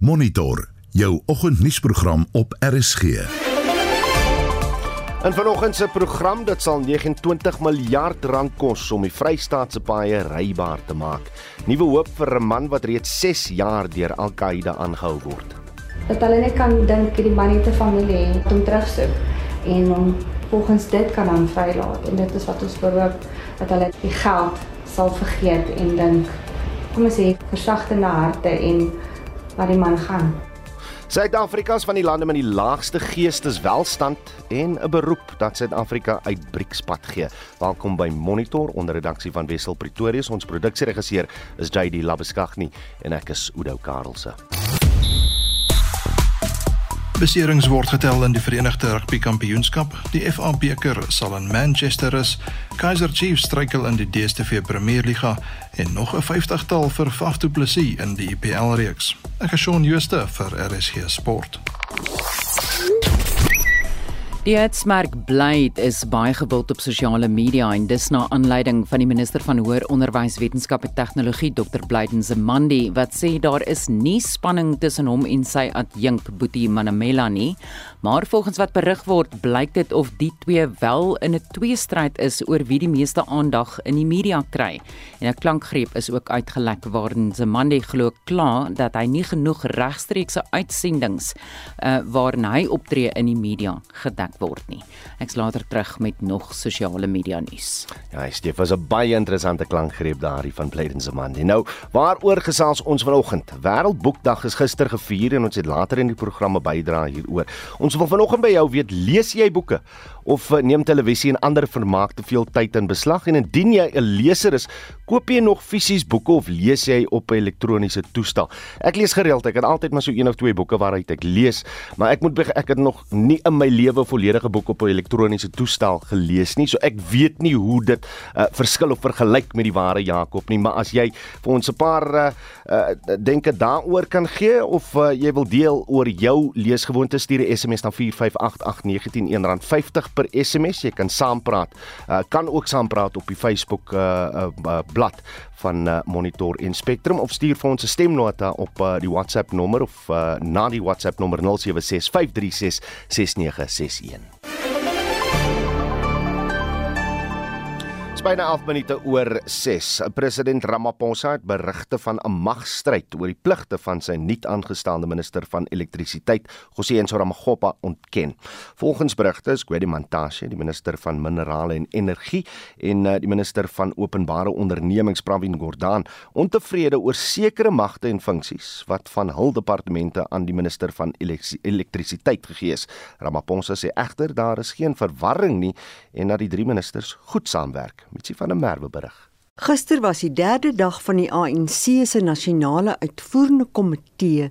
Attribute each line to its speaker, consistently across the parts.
Speaker 1: Monitor jou oggendnuusprogram op RSG.
Speaker 2: En vanoggend se program dit sal 29 miljard rand kos om die Vrystaat se paaie rybaar te maak. Nuwe hoop vir 'n man wat reeds 6 jaar deur Al-Qaeda aangehou word.
Speaker 3: Dat hulle net kan dink die man het 'n familie het om terugsoek en om volgens dit kan dan vrylaat en dit is wat ons behoop dat hulle die geld sal vergeet en dink kom ons sê versagtende harte en waar die man gaan.
Speaker 2: Suid-Afrika is van die lande met die laagste geesteswelstand en 'n beroep dat Suid-Afrika uit BRICS-pad gee. Welkom by Monitor onder redaksie van Wessel Pretorius. Ons produksieregisseur is JD Labeskagni en ek is Udo Karlse.
Speaker 4: Beserings word getel in die Verenigde Rugby Kampioenskap. Die FA beker sal in Manchester is. Kaizer Chiefs struikel in die DStv Premierliga en nog 'n 50-tal vir Faf du Plessis in die IPL reeks. Ek is Shaun Schuster vir RSG Sport.
Speaker 5: Die hetsmerk Blyd is baie gewild op sosiale media en dis na aanleiding van die minister van hoër onderwys, wetenskap en tegnologie Dr. Blyden Zamandi wat sê daar is nie spanning tussen hom en sy adjunk Boetie Manamela nie, maar volgens wat berig word, blyk dit of die twee wel in 'n tweestryd is oor wie die meeste aandag in die media kry. En 'n klankgreep is ook uitgelek waarin Zamandi glo kla dat hy nie genoeg regstreekse uitsendings uh, waarin hy optree in die media gedek gemaak word nie. Ek's later terug met nog sosiale media nuus.
Speaker 2: Ja, Steef was 'n baie interessante klankgreep daarin van Blyden se man. Nou, waaroor gesels ons vanoggend? Wêreldboekdag is gister gevier en ons het later in die programme bydra hieroor. Ons wil vanoggend by jou weet, lees jy boeke of eh, neem televisie en ander vermaak te veel tyd in beslag en indien jy 'n leser is, koop jy nog fisies boeke of lees jy op 'n elektroniese toestel? Ek lees gereeld, ek het altyd maar so een of twee boeke waaruit ek lees, maar ek moet ek het nog nie in my lewe volledige boek op 'n elektroniese toestel gelees nie, so ek weet nie hoe dit uh, verskil of vergelyk met die ware Jakob nie, maar as jy vir ons 'n paar uh, uh, denke daaroor kan gee of uh, jy wil deel oor jou leesgewoontes, stuur 'n SMS na 4588919 R50 per SMS. Jy kan saampraat. Uh, kan ook saampraat op die Facebook uh, uh, blad van uh, Monitor en Spectrum of stuur vir ons 'n stemnota op uh, die WhatsApp nommer of uh, na die WhatsApp nommer 0765366961. Dis byna 11 minute oor 6. President Ramaphosa het berigte van 'n magstryd oor die pligte van sy nuut aangestelde minister van elektrisiteit, Gosienso Ramaggopa, ontken. Volgens berigte is Gwedi Mantashe, die minister van minerale en energie, en uh, die minister van openbare ondernemings, Pravin Gordhan, ontevrede oor sekere magte en funksies wat van hul departemente aan die minister van elektrisiteit gegee is. Ramaphosa sê egter daar is geen verwarring nie en dat die drie ministers goed saamwerk. Mitsie van der Merwe berig.
Speaker 6: Gister was die derde dag van die ANC se nasionale uitvoerende komitee,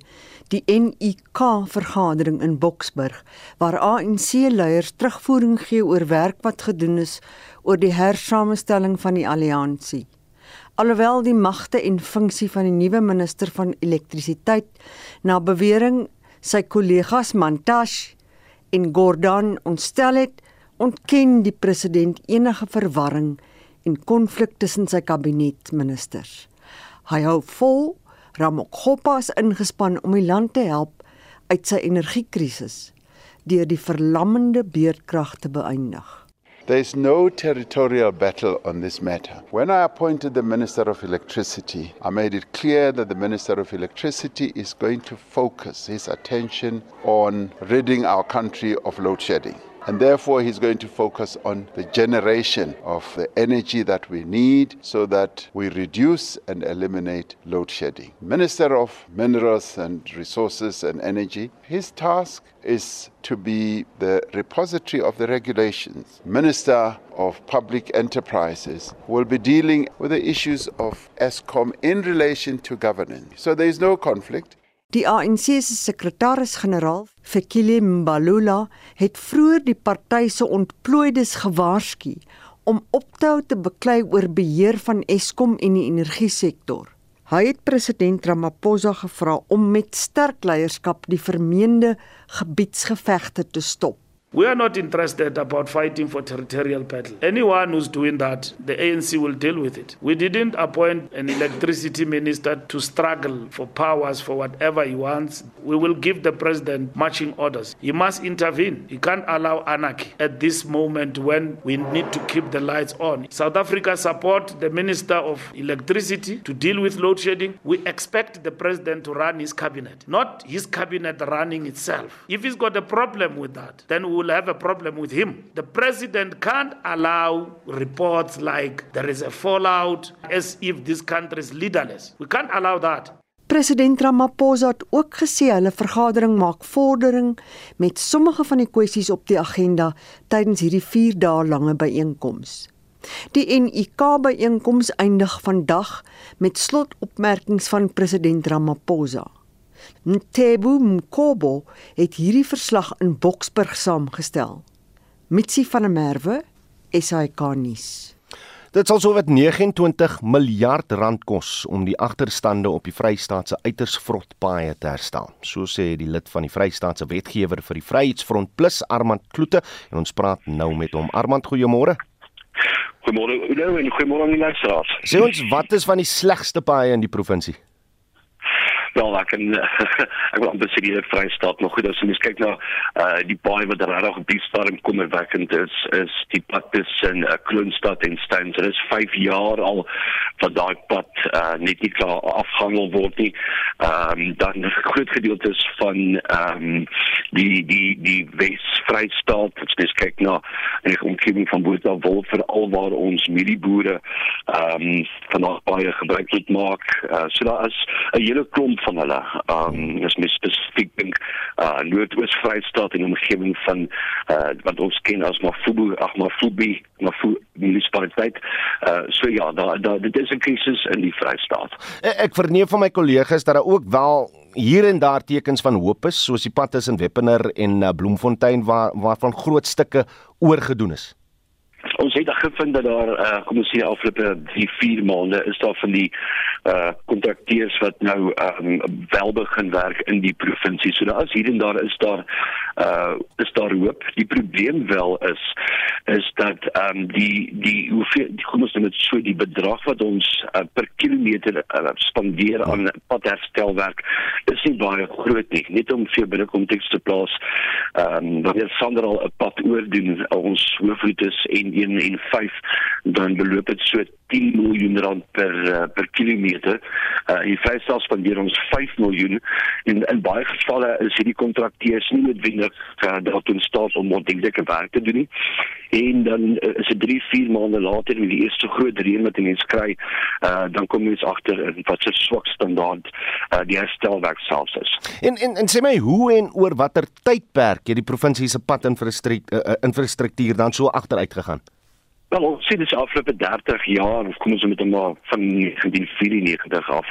Speaker 6: die NUK vergadering in Boksburg, waar ANC-leiers terugvoering gee oor werk wat gedoen is oor die hersamestelling van die alliansie. Alhoewel die magte en funksie van die nuwe minister van elektrisiteit na bewering sy kollegas Mantash en Gordhan ontstel het, ontken die president enige verwarring en konflik tussen sy kabinetministers. Hy hou vol Ramokgopa is ingespan om die land te help uit sy energiekrisis deur die verlammende beerdkrag te beëindig.
Speaker 7: There is no territorial battle on this matter. When I appointed the Minister of Electricity, I made it clear that the Minister of Electricity is going to focus his attention on ridding our country of load shedding. And therefore, he's going to focus on the generation of the energy that we need so that we reduce and eliminate load shedding. Minister of Minerals and Resources and Energy, his task is to be the repository of the regulations. Minister of Public Enterprises will be dealing with the issues of ESCOM in relation to governance. So there is no conflict.
Speaker 6: Die ANC se sekretaris-generaal, Fikile Mbalula, het vroeër die party se ontplooides gewaarsku om op te hou te beklei oor beheer van Eskom en die energiesektor. Hy het president Ramaphosa gevra om met sterk leierskap die vermeende gebiedsgevegte te stop.
Speaker 8: We are not interested about fighting for territorial battle. Anyone who's doing that, the ANC will deal with it. We didn't appoint an electricity minister to struggle for powers for whatever he wants. We will give the president marching orders. He must intervene. He can't allow anarchy at this moment when we need to keep the lights on. South Africa support the minister of electricity to deal with load shedding. We expect the president to run his cabinet, not his cabinet running itself. If he's got a problem with that, then we will have a problem with him. The president can't allow reports like there is a fallout as if this country is leaderless. We can't allow that.
Speaker 6: President Ramaphosa het ook gesê hulle vergadering maak vordering met sommige van die kwessies op die agenda tydens hierdie 4 dae lange byeenkoms. Die NUK byeenkoms eindig vandag met slotopmerkings van president Ramaphosa. Ntebo Mkobo het hierdie verslag in Boksburg saamgestel. Mitsi van der Merwe, SAK nuus.
Speaker 2: Dit sal sowat 29 miljard rand kos om die agterstande op die Vrystaat se uiters vrot paaie te herstel. So sê die lid van die Vrystaat se wetgewer vir die Vryheidsfront Plus Armand Kloete en ons praat nou met hom. Armand, goeiemôre.
Speaker 9: Goeiemôre. Goeiemôre aan die luisteraars.
Speaker 2: Sê ons wat is van die slegste paaie in die provinsie?
Speaker 9: Wel ek kan ek wil amper sê die Vrystaat nog goed as jy kyk na uh die baie wat regtig op die stadium kommerwekkend is is die pad tussen uh, Kroonstad en Steyn. Dit is 5 jaar al wat daai pad uh net nie klaar afhandel word nie. Ehm um, dan groot gedeeltes van ehm um, die die die Wes-Vrystaat as jy kyk na die omgewing van Boertawol vir alwaar ons mielieboere ehm um, van daai baie gebruik moet maak. Uh, so daar is 'n hele klomp van hulle. Ehm um, is mis spesifiek dink uh Noordoos Vrystaat en omgewing van uh wat ons ken as Mafubu, ag Mafubi, Mafu munisipaliteit. Uh so ja, daar daar dit is 'n krisis in die Vrystaat.
Speaker 2: Ek, ek verneem van my kollegas dat daar ook wel hier en daar tekens van hoop is, soos die pad tussen Weppener en uh, Bloemfontein waar waarvan groot stukke oorgedoen is.
Speaker 9: Ons het gevind dat daar uh, kom ons sê afgelope 3 4 maande is daar van die uh kontrakteurs wat nou um, wel begin werk in die provinsie. So daar is hier en daar is daar uh is daar hoop. Die probleem wel is is dat ehm um, die die hoeveel die kom ons net so die bedrag wat ons uh, per kilometer uh, spandeer aan padherstelwerk is nie baie groot nie. Net om vir binne konteks te plaas. Ehm um, wanneer Sander al 'n pad oordoen ons hoofroetes N1 en 5 dan beloop dit so 10 miljoen rand per uh, per kilometer. Uh in Vrystaat spandeer ons 5 miljoen en in baie gevalle is hierdie kontrakteurs nie noodwendig uh, daartoe in staat om ordentlike werk te doen nie. En dan uh, is dit 3, 4 maande later met die eerste groot reën wat mense kry, uh dan kom jy agter wat se swak standaard uh die herstelwerk selfs is.
Speaker 2: En en en sê my hoe en oor watter tydperk het die provinsie se pad infrastruktuur uh, infrastruktuur dan so agteruit gegaan?
Speaker 9: Wel, ons sien dis afgelope 30 jaar, of kom ons met hom maar van 1994 af.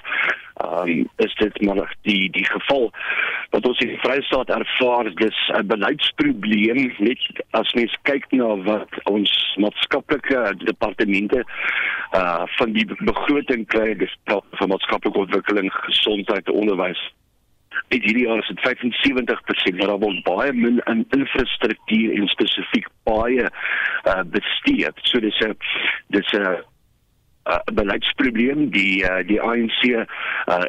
Speaker 9: Ehm um, is dit maar die die geval wat ons in die Vrystaat ervaar, dis 'n beleidsprobleem net as mens kyk na wat ons maatskaplike departemente uh van die begroting kry, dis van maatskaplike ontwikkeling, gesondheid onderwys Dit hierdie jaar is dit 75%, maar daar word baie min in infrastruktuur en spesifiek baie uh bestee. So dis 'n dis 'n uh, beleidsprobleem. Die uh, die ANC uh,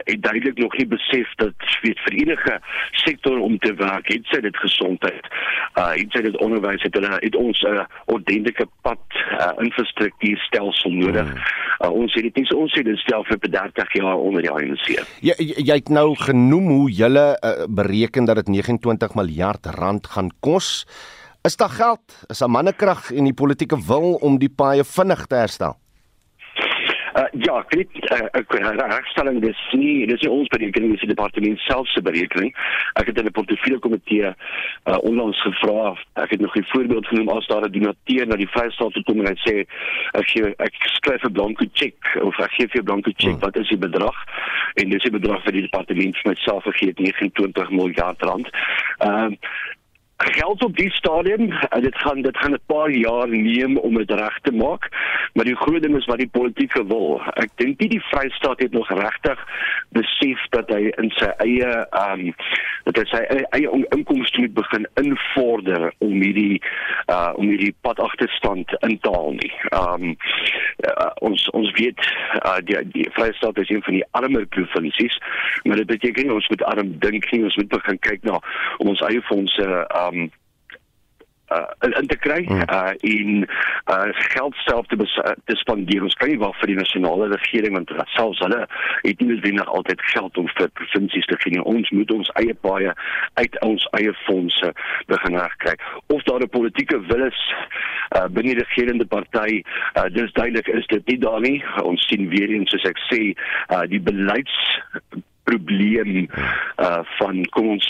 Speaker 9: het duidelik nog nie besef dat weet vir enige sektor om te werk het sy dit gesondheid uh het sy dit onderwys het hulle het ons 'n uh, ordentlike pad uh, infrastruktuur stelsel nodig. Hmm. uh, ons het dit nie so ons het dit stel vir 30 jaar onder die ANC
Speaker 2: jy jy het nou genoem hoe julle uh, bereken dat dit 29 miljard rand gaan kos. Is daar geld? Is daar mannekrag en die politieke wil om die paaie vinnig te herstel
Speaker 9: Uh, ja, ek weet uh, ek herstelling dis nie dis nie ons berekening dis die departement self se berekening. Ek het in 'n portefeulje komitee uh, onlangs gevra. Ek het nog 'n voorbeeld genoem as daar 'n donateur na die Vrystaat toe kom en hy sê ek gee ek skryf 'n blanke cheque of ek gee vir 'n blanke cheque, hmm. wat is die bedrag? En dis die bedrag vir die departement vir myself gegee 29 miljard rand. Ehm uh, geld op die stadium. En dit gaan dit gaan 'n paar jaar neem om dit reg te maak. Maar die groot ding is wat die politieke wil. Ek dink nie die Vrystaat het nog regtig besef dat hy in sy eie um dat hy sy eie inkomste moet begin invorder om hierdie uh om hierdie pad agterstand in te haal nie. Um uh, ons ons weet uh die die Vrystaat is een van die armer provinsies, maar dit beteken ons moet arm dink nie, ons moet begin kyk na om ons eie fondse um uh, in, te kry hmm. uh, en uh, geld self te, te spandeer. Ons nie wag vir die nasionale regering want selfs hulle het nie noodwendig altyd geld om vir provinsies te gee. Ons moet ons eie paaie uit ons eie fondse begin kry. Of daar 'n politieke wil is uh, binne die regerende party, uh, dis duidelik is dit nie daar nie. Ons sien weer eens soos ek sê, uh, die beleids probleem uh van kom ons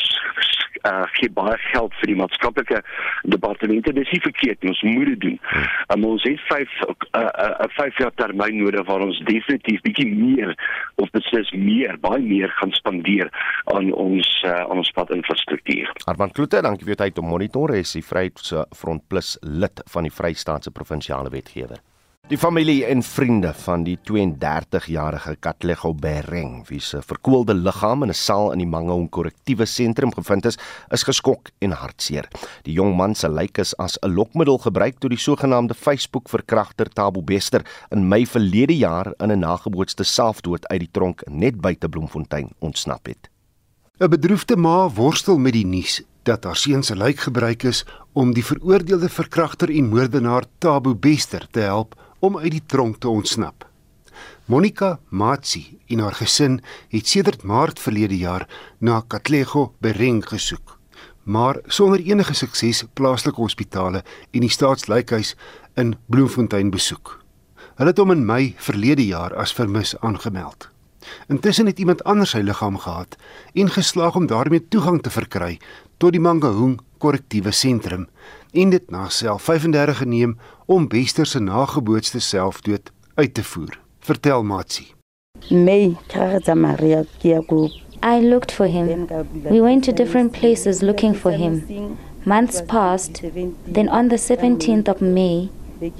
Speaker 9: uh gee baie geld vir die maatskaplike departemente dis nie verkeerd ons moet dit doen. Um, ons het 5 'n uh, uh, 5 jaar termyn nodig waar ons definitief bietjie meer of beslis meer baie meer gaan spandeer aan ons uh, aan ons padinfrastruktuur.
Speaker 2: Armand Kloete, dankie vir jou tyd om monitor is die Vryheidsfront Plus lid van die Vrystaatse provinsiale wetgewer. Die familie en vriende van die 32-jarige Katlego Bereng, wie se verkoelde liggaam in 'n saal in die Mangaung korrektiewe sentrum gevind is, is geskok en hartseer. Die jong man se lijk is as 'n lokmiddel gebruik toe die sogenaamde Facebook-verkragter Tabo Bester in Mei verlede jaar in 'n nagebootste selfdood uit die tronk net buite Bloemfontein ontsnap het.
Speaker 10: 'n Bedroefde ma worstel met die nuus dat haar seun se lijk gebruik is om die veroordeelde verkragter en moordenaar Tabo Bester te help om uit die tronk te ontsnap. Monica Matsi en haar gesin het sedert Maart verlede jaar na Katlego Bereng gesoek, maar sonder enige sukses plaaslike hospitale en die staatslykhuis in Bloemfontein besoek. Hulle het hom in Mei verlede jaar as vermis aangemeld. Intussen het iemand anders sy liggaam gehad en geslaag om daarmee toegang te verkry tot die Mangaung korrektiewe sentrum en dit na self 35 geneem om Wester se nagebootste selfdood uit te voer. Vertel Matsi.
Speaker 11: May Karata Maria Kiaku.
Speaker 12: I looked for him. We went to different places looking for him. Months passed. Then on the 17th of May,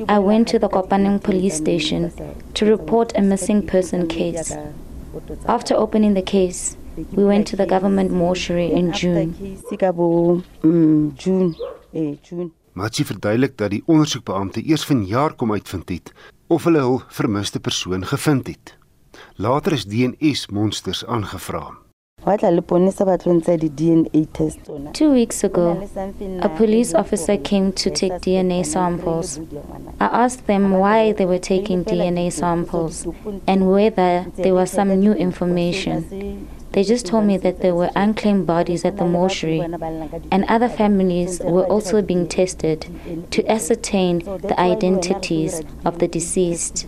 Speaker 12: I went to the Kopanang police station to report a missing person case. After opening the case, we went to the government mortuary in June.
Speaker 11: June. Eh, June.
Speaker 10: Matsi verduidelik dat die ondersoekbeampte eers vanjaar kom uitvind het of hulle hul vermiste persoon gevind het. Later is DNS monsters aangevra.
Speaker 11: Hulle ponisa wat hulle sê die DNA test ona.
Speaker 12: 2 weeks ago, a police officer came to take DNA samples. I asked them why they were taking DNA samples and whether there was some new information. They just told me that there were unclaimed bodies at the mortuary, and other families were also being tested to ascertain the identities of the deceased.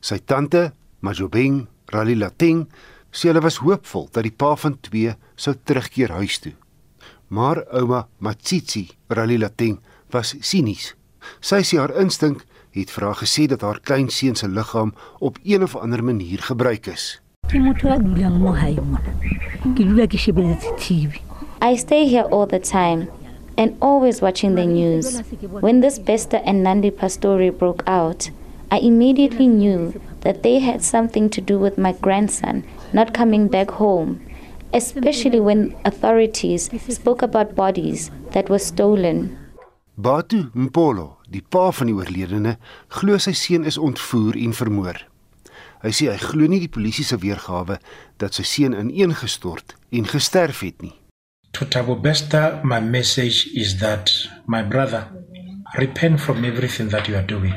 Speaker 10: Sy tante, Majobeng Ralilateng, sê hulle was hoopvol dat die pa van twee sou terugkeer huis toe. Maar ouma Matsitsi Ralilateng was sinies. Sy sê haar instink het vir haar gesê dat haar kleinseun se liggaam op een of ander manier gebruik is.
Speaker 12: I stay here all the time and always watching the news. When this Bester and Nandi story broke out, I immediately knew that they had something to do with my grandson not coming back home, especially when authorities spoke about bodies that were stolen.
Speaker 10: Batu Mpolo die pa van die oorledene, glo sy seun is ontvoer en vermoor. Hy sê hy glo nie die polisie se weergawe dat sy seun ineengestort en gesterf het nie.
Speaker 13: To Tabo Besta, my message is that my brother, repent from everything that you are doing.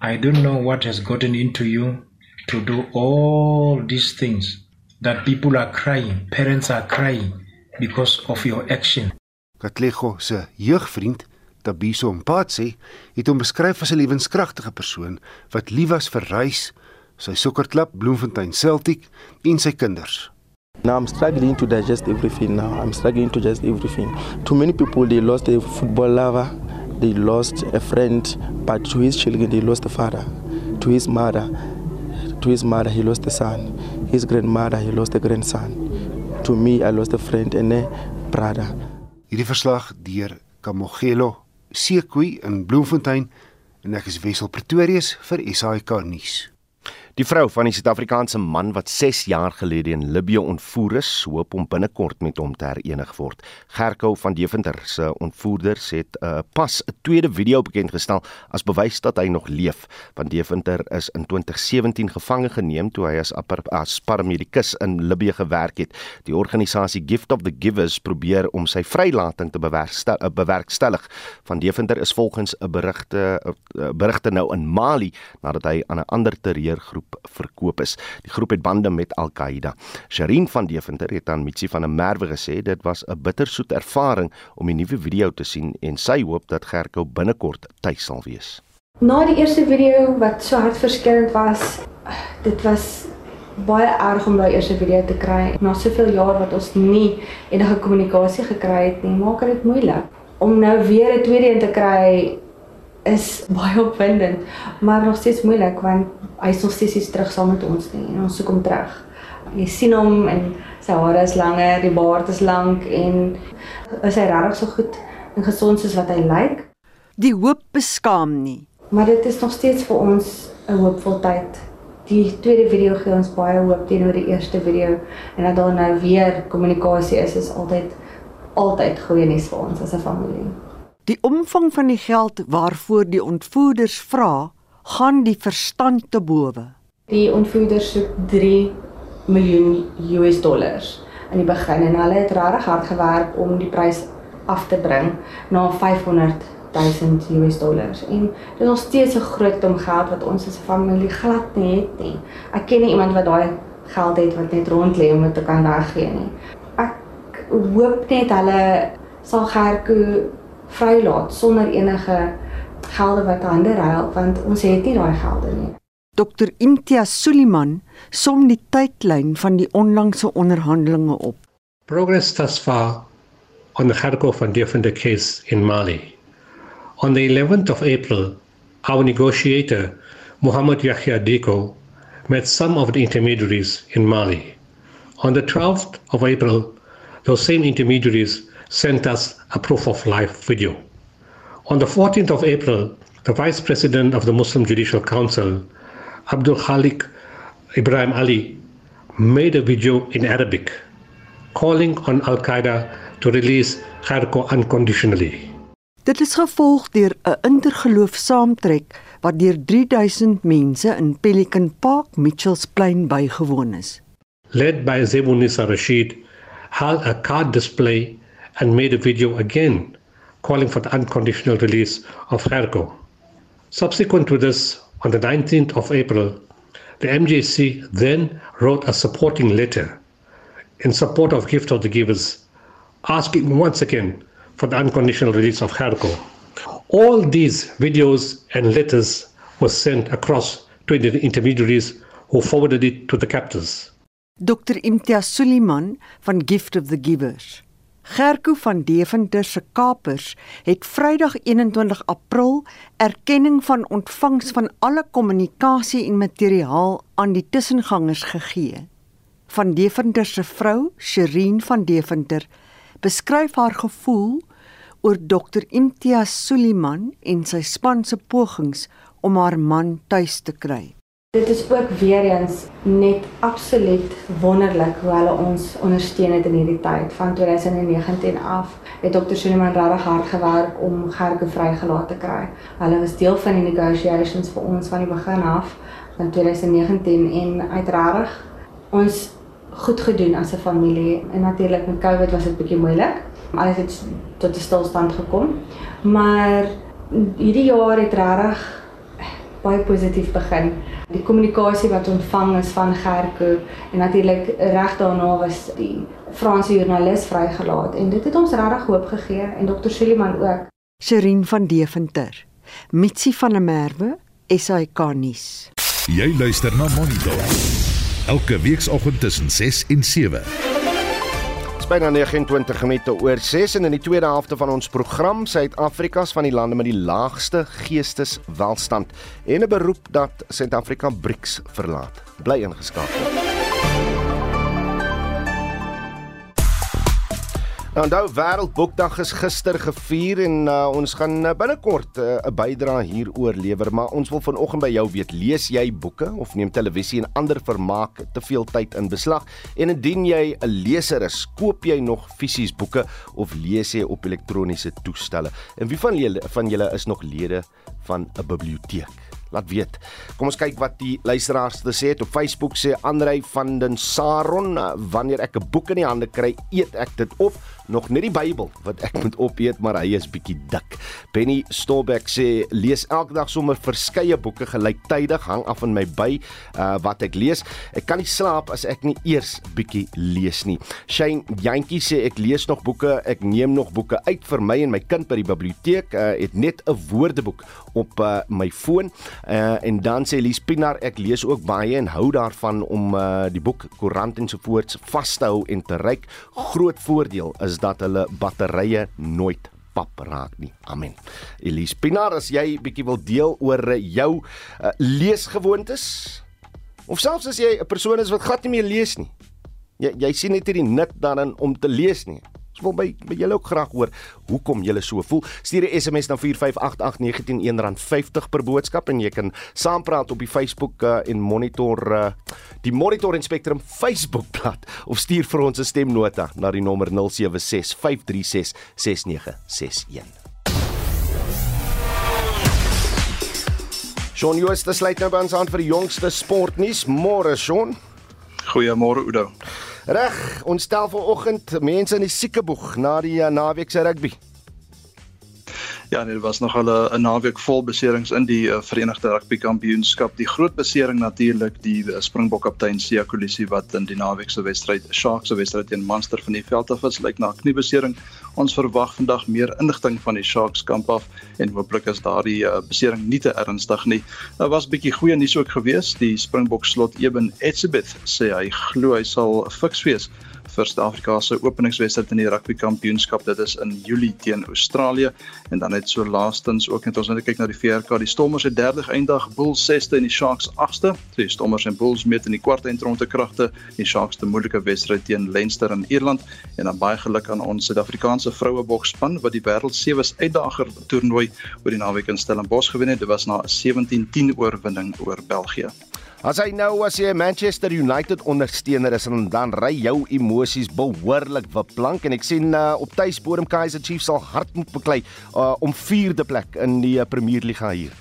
Speaker 13: I don't know what has gotten into you to do all these things that people are crying, parents are crying because of your action.
Speaker 10: Katlego se jeugvriend Tabiso Mpatsi het hom beskryf as 'n lewenskragtige persoon wat lief was vir reis, sy sokkerklub Bloemfontein Celtic en sy kinders.
Speaker 14: Now I'm struggling to digest everything now. I'm struggling to digest everything. Too many people they lost a football lover, they lost a friend, but to his children they lost a father. To his mother, to his mother he lost a son. His grandmother he lost a grandson. To me I lost a friend and a brother.
Speaker 10: Hierdie verslag deur Kamogelo Sekoe in Bloemfontein en ek is Wessel Pretorius vir SAK nuus.
Speaker 2: Die vrou van die Suid-Afrikaanse man wat 6 jaar gelede in Libië ontvoer is, hoop om binnekort met hom te herenig word. Gerkou van Deventer se ontvoerders het uh, pas 'n tweede video bekendgestel as bewys dat hy nog leef. Van Deventer is in 2017 gevange geneem toe hy as as paramedikus in Libië gewerk het. Die organisasie Gift of the Givers probeer om sy vrylating te bewerkstel, bewerkstellig. Van Deventer is volgens 'n berigte uh, berigte nou in Mali nadat hy aan 'n ander terreurgroep groep verkoop is. Die groep het bande met Al-Qaeda. Sherin van Deventer het aan Mitsi van der Merwe gesê dit was 'n bittersoet ervaring om die nuwe video te sien en sy hoop dat Gerko binnekort tuis sal wees.
Speaker 3: Na die eerste video wat so hartverskeurende was, dit was baie erg om daai eerste video te kry. Na soveel jaar wat ons nie enige kommunikasie gekry het nie, maak dit moeilik om nou weer 'n tweede een te kry is baie opwindend, maar nog steeds moeilik want hy is nog steeds terug saam met ons nie en ons soek hom terug. Jy sien hom en sy hare is langer, die baard is lank en is hy regtig so goed en gesond soos wat hy lyk.
Speaker 6: Die hoop beskaam nie,
Speaker 3: maar dit is nog steeds vir ons 'n hoopvol tyd. Die tweede video gee ons baie hoop teenoor die eerste video en dat daar nou weer kommunikasie is is altyd altyd goeie nuus vir ons as 'n familie.
Speaker 6: Die omvang van die geld waarvoor die ontvoerders vra, gaan die verstand te bowe.
Speaker 3: Die ontvoerders soek 3 miljoen US dollars in die begin en hulle het regtig hard gewerk om die prys af te bring na 500 1000 US dollars. En dit is nog steeds 'n groot om geld wat ons as 'n familie glad nie het nie. Ek ken nie iemand wat daai geld het wat net rond lê om dit te kan weggee nie. Ek hoop net hulle sal Gerko vrylaat sonder enige gelde wat hande ruil want ons het nie daai gelde nie.
Speaker 6: Dr Imtiaz Suliman som die tydlyn van die onlangse onderhandelinge op.
Speaker 15: Progress thus far on the Kharkov and Defender case in Mali. On the 11th of April, our negotiator, Muhammad Yahya Diko, met some of the intermediaries in Mali. On the 12th of April, those same intermediaries sent us a proof of life video. On the 14th of April, the Vice President of the Muslim Judicial Council, Abdul Khalik Ibrahim Ali, made a video in Arabic calling on Al Qaeda to release Kharko unconditionally.
Speaker 6: Dit is gevolg deur 'n intergeloof saamtrek wat deur 3000 mense in Pelican Park, Mitchells Plain bygewoon is.
Speaker 15: Led by Zebunisa Rashid, held a card display and made a video again calling for the unconditional release of Kharko. Subsequent to this, on the 19th of April, the MJC then wrote a supporting letter in support of Gift of the Givers, asking once again for the unconditional release of Kharko. All these videos and letters were sent across to the intermediaries who forwarded it to the captors.
Speaker 6: Dr. Imtiaz Suliman van Gift of the Givers Gerko van Deventer se kapers het Vrydag 21 April erkenning van ontvangs van alle kommunikasie en materiaal aan die tussengangers gegee. Van Deventer se vrou, Sherin van Deventer, beskryf haar gevoel oor Dr Imtiaz Suliman en sy span se pogings om haar man tuis te kry.
Speaker 3: Dit is ook weer eens net absoluut wonderlik hoe hulle ons ondersteun het in hierdie tyd van 2019 af. Het Dr. Suliman regtig hard gewerk om Gerke vrygelaat te kry. Hulle was deel van die negotiations vir ons van die begin af van 2019 en uiteraard ons goed gedoen as 'n familie. En natuurlik met COVID was dit bietjie moeilik. Alles het tot 'n stilstand gekom. Maar hierdie jaar het regtig baie positief begin. Die kommunikasie wat ontvang is van Gerko en natuurlik reg daarna was die Franse joernalis vrygelaat en dit het ons regtig hoop gegee en Dr. Suliman ook.
Speaker 6: Sherin van Deventer. Mitsi van der Merwe, SAK nuus.
Speaker 1: Jy luister na Monitor. Elke weekoggend tussen 6 en 7
Speaker 2: byna 29 minute oor 6 en in die tweede helfte van ons program Suid-Afrika's van die lande met die laagste geesteswelstand en 'n beroep dat Suid-Afrika BRICS verlaat. Bly ingeskakel. Onthou Wêreldboekdag is gister gevier en uh, ons gaan uh, binnekort uh, 'n bydrae hieroor lewer, maar ons wil vanoggend by jou weet, lees jy boeke of neem televisie en ander vermaak te veel tyd in beslag? En indien jy 'n leser is, koop jy nog fisies boeke of lees jy op elektroniese toestelle? En wie van julle van julle is nog lede van 'n biblioteek? laat weet. Kom ons kyk wat die luisteraars te sê het op Facebook sê Andrei van den Saron wanneer ek 'n boek in die hande kry, eet ek dit op nog net die Bybel wat ek moet opeet, maar hy is bietjie dik. Benny Stolbeck sê lees elke dag sommer verskeie boeke gelyktydig, hang af van my by uh, wat ek lees. Ek kan nie slaap as ek nie eers bietjie lees nie. Shane Jantjie sê ek lees nog boeke, ek neem nog boeke uit vir my en my kind by die biblioteek, uh, het net 'n woordeboek op uh, my foon. Uh, en dan sê Lies Pinaar ek lees ook baie en hou daarvan om uh, die boek koerant en so voorts vas te hou en te ryk. Groot voordeel is is dat hulle batterye nooit pap raak nie. Amen. Elise Pinar, as jy bietjie wil deel oor jou uh, leesgewoontes of selfs as jy 'n persoon is wat glad nie meer lees nie. Jy jy sien net hierdie nut daarin om te lees nie. Ons wil by by julle ook graag hoor hoekom julle so voel. Stuur 'n SMS na 4588919 R50 per boodskap en jy kan saampraat op die Facebook uh, en monitor uh, die Monitor en Spectrum Facebookblad of stuur vir ons 'n stemnota na die nommer 0765366961. Shaun Jooste sluit nou by ons aan vir die jongste sportnuus. Môre Shaun.
Speaker 16: Goeiemôre Udo.
Speaker 2: Reg, ons stel vanoggend mense in die siekeboeg na die uh, naweek se rugby.
Speaker 16: Ja, nee, dit was nog al 'n naweek vol beserings in die uh, Verenigde Rugby Kampioenskap. Die groot besering natuurlik die uh, Springbok kaptein Sia Kolisi wat in die naweek se wedstryd, Sharks se wedstryd teen Munster van die veld af was, lyk na 'n kniebesering. Ons verwag vandag meer inligting van die Sharks kamp af en hooplik is daardie uh, besering nie te ernstig nie. Daar was 'n bietjie goeie nuus ook geweest. Die Springbok slot Eben Etzebeth sê hy glo hy sal fiks wees vir Suid-Afrika se openingswedstryd in die rugby kampioenskap. Dit is in Julie teen Australië en dan net so laastens ook net ons net kyk na die VRK. Die Stormers het derde eindig, Bulls 6ste en die Sharks 8ste. Die Stormers en Bulls meet in die kwart eindronde kragte. Die Sharks te moeilike wedstryd teen Leinster in Ierland en dan baie geluk aan ons Suid-Afrikaanse vroue boksspan wat die wêreld sewe uitdager toernooi oor die naweek in Stellenbosch gewen het. Dit was na 'n 17-10 oorwinning oor België.
Speaker 2: As hy nou as jy 'n Manchester United ondersteuner is en dan ry jou emosies behoorlik verplank en ek sien uh, op tuisbodem Kaizer Chiefs sal hard moet beklei uh, om 4de plek in die uh, Premier Liga hier.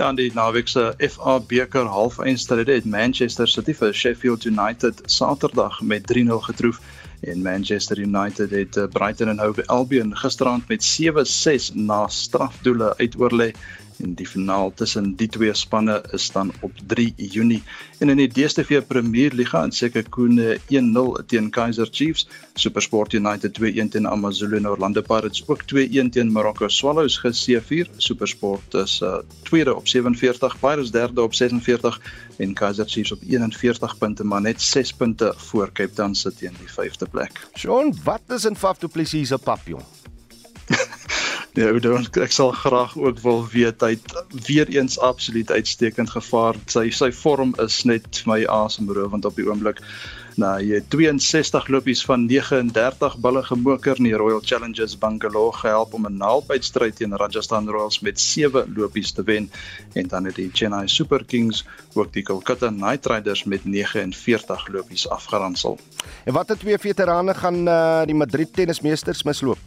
Speaker 16: Ja, in die naweek se FA beker halfeindstryd het Manchester City vir Sheffield United Saterdag met 3-0 getroof. En Manchester United het Brighton and Hove Albion gisterand met 7-6 na strafdoele uitoorlê en die finaal tussen die twee spanne is dan op 3 Junie en in die DStv Premier Liga en seker Koene 1-0 teen Kaizer Chiefs, SuperSport United 2-1 teen AmaZulu en Orlando Pirates ook 2-1 teen Morocco Swallows ge-C4. SuperSport is uh, tweede op 47, Pirates derde op 46 en Kaizer Chiefs op 41 punte maar net 6 punte voor Cape Town City in die 5de plek.
Speaker 2: Sean, wat is in Faf du Plessis se papjong?
Speaker 16: Ja, dan ek sal graag ook wil weet hy weer eens absoluut uitstekend gevaar. Sy sy vorm is net my asemrowend op die oomblik. Nou, het 62 lopies van 39 balle gemoker in die Royal Challengers Bangalore gehelp om 'n naalbytstryd teen Rajasthan Royals met 7 lopies te wen en dan het die Chennai Super Kings ook die Kolkata Knight Riders met 49 lopies afgeransel.
Speaker 2: En watter twee veterane gaan uh, die Madrid tennismeesters misloop?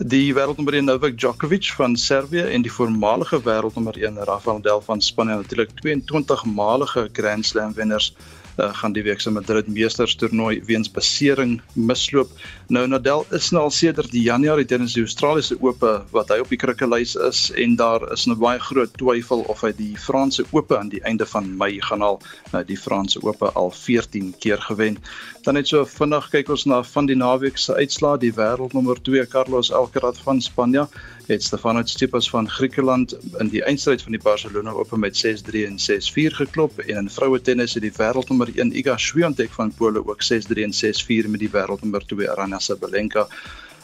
Speaker 16: Die wêreldnommer 1 Novak Djokovic van Servië en die voormalige wêreldnommer 1 Rafael Nadal van Spanje natuurlik 22-malige Grand Slam wenners uh, gaan die week se Madrid Meesters toernooi weens besering misloop. Nou Nadal is nou al sedert die Januarie tydens die Australiese Ope wat hy op die krikkelys is en daar is 'n nou baie groot twyfel of hy die Franse Ope aan die einde van Mei gaan haal. Nou die Franse Ope al 14 keer gewen. Dan net so vinnig kyk ons na van die naweek se uitslae. Die wêreldnommer 2 Carlos Alcaraz van Spanje het Stefanos Tsitsipas van Griekeland in die eindstryd van die Barcelona Ope met 6-3 en 6-4 geklop en in vroue tennis het die wêreldnommer 1 Iga Swiatek van Pole ook 6-3 en 6-4 met die wêreldnommer 2 Aryna Sabalenka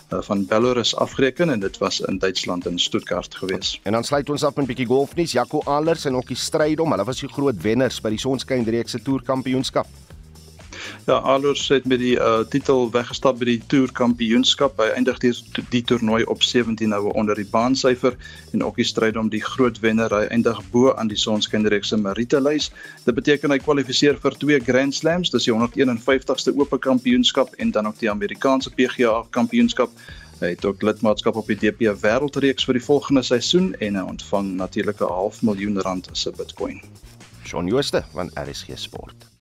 Speaker 16: eh, van Belarus afgereken en dit was in Duitsland in Stuttgart gewees.
Speaker 2: En dan sluit ons af met 'n bietjie golfnuus. Jaco Allers en Okkie Strydom, hulle was die groot wenners by die Sonskyn reeks se toerkampioenskap.
Speaker 16: Ja, Alors het met die uh, titel weggestap by die Tour Kampioenskap. Hy eindig die, die toernooi op 17 noue onder die baansyfer en ook die stryd om die groot wenner. Hy eindig bo aan die Sonskynreeks se Merite lys. Dit beteken hy kwalifiseer vir twee Grand Slams, dis die 151ste Ope Kampioenskap en dan ook die Amerikaanse PGA Kampioenskap. Hy het ook lidmaatskap op die DP Wêreldreeks vir die volgende seisoen en hy ontvang natuurlik 'n half miljoen rand se Bitcoin.
Speaker 2: Shaun Jooste van RSG Sport.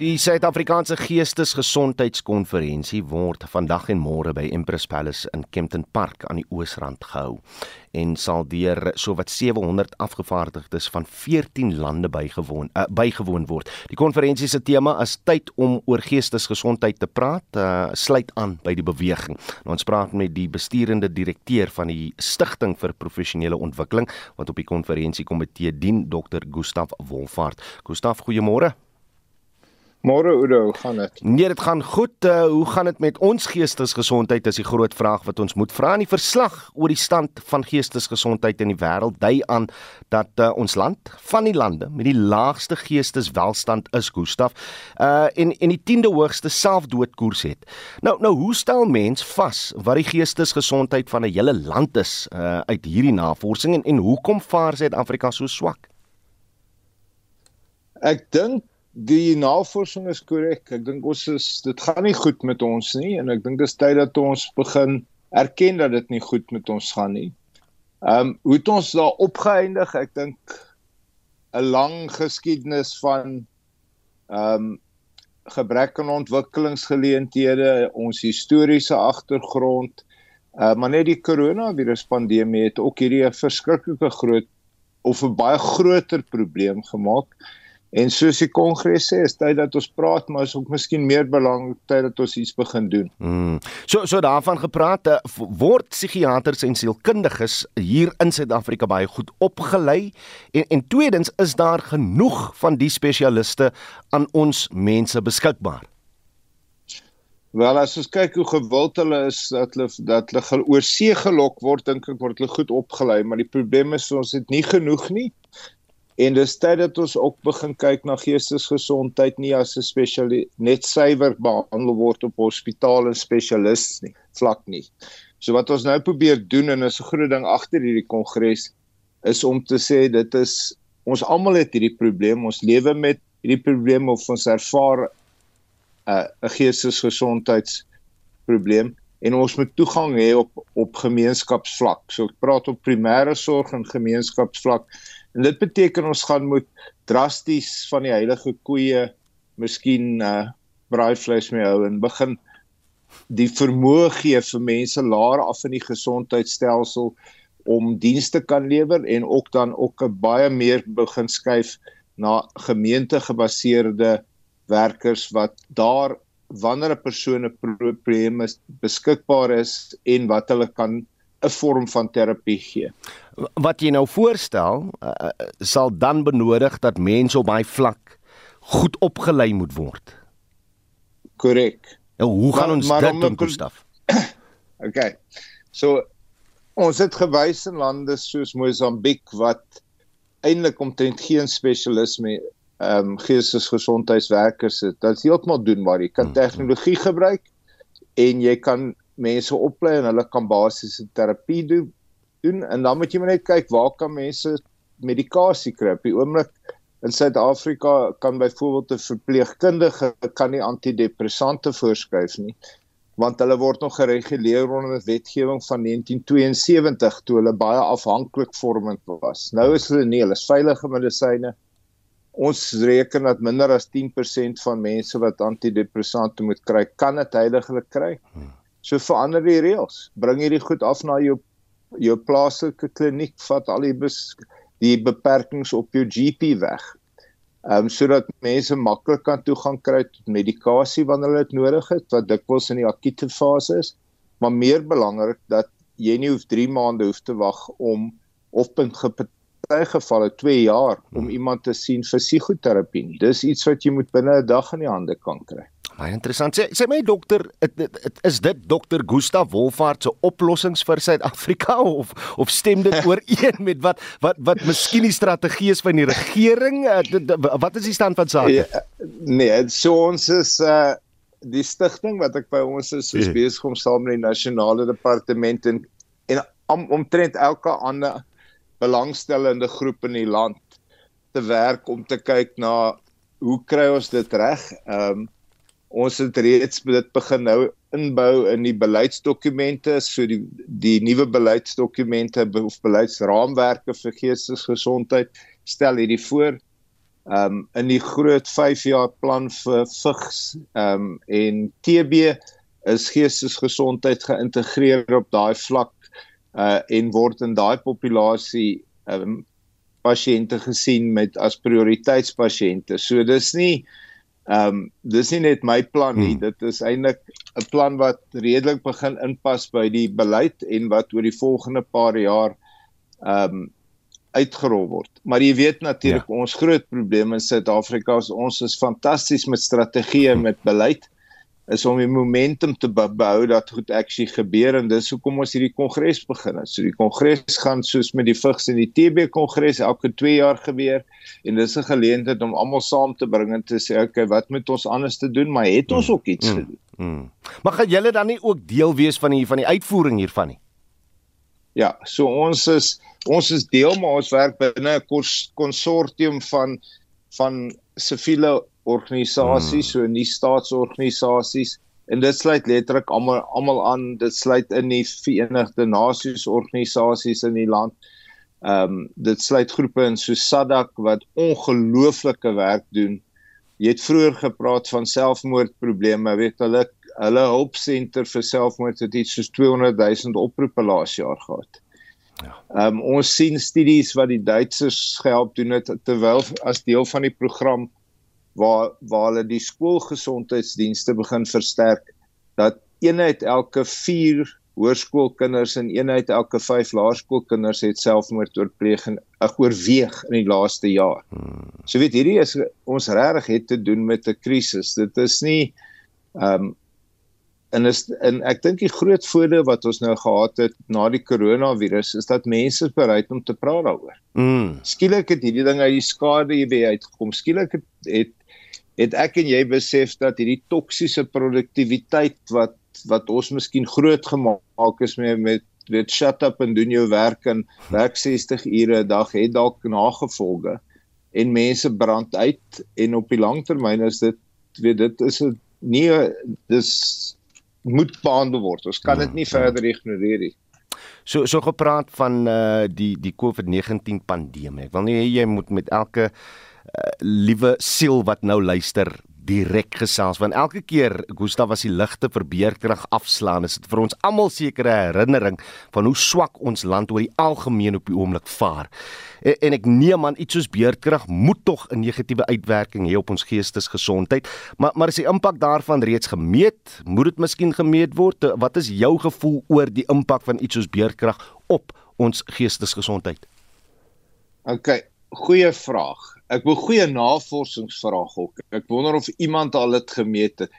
Speaker 2: Die Suid-Afrikaanse Geestesgesondheidskonferensie word vandag en môre by Empress Palace in Kempton Park aan die Oosrand gehou en sal deur sowat 700 afgevaardigdes van 14 lande bygewoon uh, bygewoon word. Die konferensie se tema is tyd om oor geestesgesondheid te praat, uh, sluit aan by die beweging. Nou, ons praat met die besturende direkteur van die Stichting vir Professionele Ontwikkeling wat op die konferensie komitee dien, Dr. Gustaf Wolfhard. Gustaf, goeiemôre.
Speaker 17: Môre Oudo, hoe gaan dit?
Speaker 2: Nee, dit gaan goed. Uh, hoe gaan dit met ons geestesgesondheid? Is die groot vraag wat ons moet vra in die verslag oor die stand van geestesgesondheid in die wêreld. Dui aan dat uh, ons land van die lande met die laagste geesteswelstand is, Gustaf. Uh en en die 10de hoogste selfdoodkoers het. Nou nou hoe stel mens vas wat die geestesgesondheid van 'n hele land is uh uit hierdie navorsing en en hoekom vaar Suid-Afrika so swak?
Speaker 17: Ek dink die navorsing is korrek. Ek dink ons is dit gaan nie goed met ons nie en ek dink dis tyd dat ons begin erken dat dit nie goed met ons gaan nie. Ehm um, hoe het ons daar opgeëindig? Ek dink 'n lang geskiedenis van ehm um, gebrek aan ontwikkelingsgeleenthede, ons historiese agtergrond, uh, maar net die koronavirus pandemie het ook hierdie 'n verskriklike groot of 'n baie groter probleem gemaak. En soos die kongres sê, is tyd dat ons praat, maar is ook miskien meer belangrik tyd dat ons iets begin doen.
Speaker 2: Mm. So so daarvan gepraat, eh, word psigiaters en sielkundiges hier in Suid-Afrika baie goed opgelei en en tweedens is daar genoeg van die spesialiste aan ons mense beskikbaar.
Speaker 17: Wel as ons kyk hoe gewild hulle is dat hulle dat hulle oor see gelok word, dink ek word hulle goed opgelei, maar die probleem is ons het nie genoeg nie. En dis tyd dat ons ook begin kyk na geestesgesondheid nie as 'n spesialis net suiwer behandel word op hospitaal en spesialiste nie, vlak nie. So wat ons nou probeer doen en is 'n groot ding agter hierdie kongres is om te sê dit is ons almal het hierdie probleem, ons lewe met hierdie probleem of ons ervaar 'n uh, 'n geestesgesondheidsprobleem en ons moet toegang hê op op gemeenskapsvlak. So ek praat op primêre sorg en gemeenskapsvlak En dit beteken ons gaan moet drasties van die heilige koeie miskien uh braaivleis mee hou en begin die vermoë gee vir mense laer af in die gesondheidstelsel om dienste kan lewer en ook dan ook 'n baie meer begin skuif na gemeentegebaseerde werkers wat daar wanneer 'n persoon 'n probleem is beskikbaar is en wat hulle kan 'n vorm van terapie gee.
Speaker 2: Wat jy nou voorstel, uh, sal dan benodig dat mense op daai vlak goed opgelei moet word.
Speaker 17: Korrek.
Speaker 2: Nou, hoe gaan maar, ons maar dit doen, Gustaf?
Speaker 17: okay. So ons het gewys in lande soos Mosambiek wat eintlik omtrent geen spesialisme ehm um, geestesgesondheidswerkers het. Dit is heeltemal doenbaar. Jy kan hmm. tegnologie gebruik en jy kan mense oplei en hulle kan basiese terapie doen doen en dan moet jy net kyk waar kan mense medikasie kry op die oomblik in Suid-Afrika kan byvoorbeeld 'n verpleegkundige kan nie antidepressante voorskryf nie want hulle word nog gereguleer onder wetgewing van 1972 toe hulle baie afhanklik vormend was. Nou is hulle nie, hulle is veilige medisyne. Ons reken dat minder as 10% van mense wat antidepressante moet kry, kan dit heiliglik kry. Hmm. So verander die reëls. Bring hierdie goed af na jou jou plaaslike kliniek, vat al die bes, die beperkings op jou GP weg. Ehm um, sodat mense maklik kan toegang kry tot medikasie wanneer hulle dit nodig het, wat dikwels in die akute fase is, maar meer belangrik dat jy nie hoef 3 maande hoef te wag om of in geparte gevalle 2 jaar om hmm. iemand te sien vir psigoterapie nie. Dis iets wat jy moet binne 'n dag in die hande kan kry.
Speaker 2: Baie interessant. Sê sê my dokter, het, het, het, is dit dokter Gustaf Wolfhard se oplossings vir Suid-Afrika of of stem dit ooreen met wat wat wat miskien die strategie is van die regering? Uh, wat is die stand van sake? Ja,
Speaker 17: Nee, so ons is uh die stigting wat ek by ons is, is yeah. besig om saam met die nasionale departement en en om, omtrent elke ander belangstellende groep in die land te werk om te kyk na hoe kry ons dit reg? Ehm um, ons het reeds dit begin nou inbou in die beleidsdokumente, so die die nuwe beleidsdokumente of beleidsraamwerke vir geestesgesondheid stel hierdie voor. Ehm um, in die groot 5 jaar plan vir vigs ehm um, en TB is geestesgesondheid geïntegreer op daai vlak uh en word in daai populasie ehm um, pasiënte gesien met as prioriteitspasiënte. So dis nie ehm um, dis nie net my plan nie. Hmm. Dit is eintlik 'n plan wat redelik begin inpas by die beleid en wat oor die volgende paar jaar ehm um, uitgerol word. Maar jy weet natuurlik ja. ons groot probleem in Suid-Afrika is ons is fantasties met strategieë en hm. met beleid is om die momentum te behou dat goed aksie gebeur en dis hoekom ons hierdie kongres begin het. So die kongres gaan soos met die vigs en die TB kongres elke 2 jaar gebeur en dis 'n geleentheid om almal saam te bring en te sê okay, wat moet ons anders te doen, maar het ons mm, ook iets mm, gedoen. Mm.
Speaker 2: Maar gaan julle dan nie ook deel wees van die van die uitvoering hiervan nie?
Speaker 17: Ja, so ons is ons is deel maar ons werk binne 'n konsortium van van siviele organisasies, hmm. so nie staatsorganisasies en dit sluit letterlik almal almal aan. Dit sluit in die Verenigde Nasies organisasies in die land. Ehm um, dit sluit groepe in so SADC wat ongelooflike werk doen. Jy het vroeër gepraat van selfmoordprobleme, weet hulle hulle hulpsenter vir selfmoord het iets soos 200 000 oproepe laas jaar gehad. Ja. Ehm um, ons sien studies wat die Duitsers gehelp doen het terwyl as deel van die program waar waar hulle die skoolgesondheidsdienste begin versterk dat eenheid elke 4 hoërskoolkinders en eenheid elke 5 laerskoolkinders het selfmoord oorpleeg en oorweeg in die laaste jaar. Hmm. So weet hierdie is ons regtig het te doen met 'n krisis. Dit is nie ehm um, en is en ek dink die groot voordeel wat ons nou gehad het na die koronavirus is dat mense bereid om te praat daaroor. Mm. Skielik het hierdie ding uit die skade hier uitgekom. Skielik het, het het ek en jy besef dat hierdie toksiese produktiwiteit wat wat ons miskien groot gemaak is met met weet shut up en doen jou werk en werk 60 ure 'n dag het dalk nagevolge en mense brand uit en op die langtermyn is dit weet dit is 'n nie dis moet behandel word. Ons kan dit nie ja, ja. verder ignoreer nie.
Speaker 2: So so gepraat van uh die die COVID-19 pandemie. Ek wil nie jy moet met elke uh, liewe siel wat nou luister direk gesels want elke keer Gustav as die ligte vir beerkrag afslaan is dit vir ons almal sekere herinnering van hoe swak ons land oor die algemeen op die oomblik vaar. En, en ek neem aan iets soos beerkrag moet tog 'n negatiewe uitwerking hê op ons geestesgesondheid, maar maar is die impak daarvan reeds gemeet? Moet dit miskien gemeet word? Wat is jou gevoel oor die impak van iets soos beerkrag op ons geestesgesondheid?
Speaker 17: OK, goeie vraag ek wil goeie navorsingsvraag ook. Ek wonder of iemand al dit gemeet het.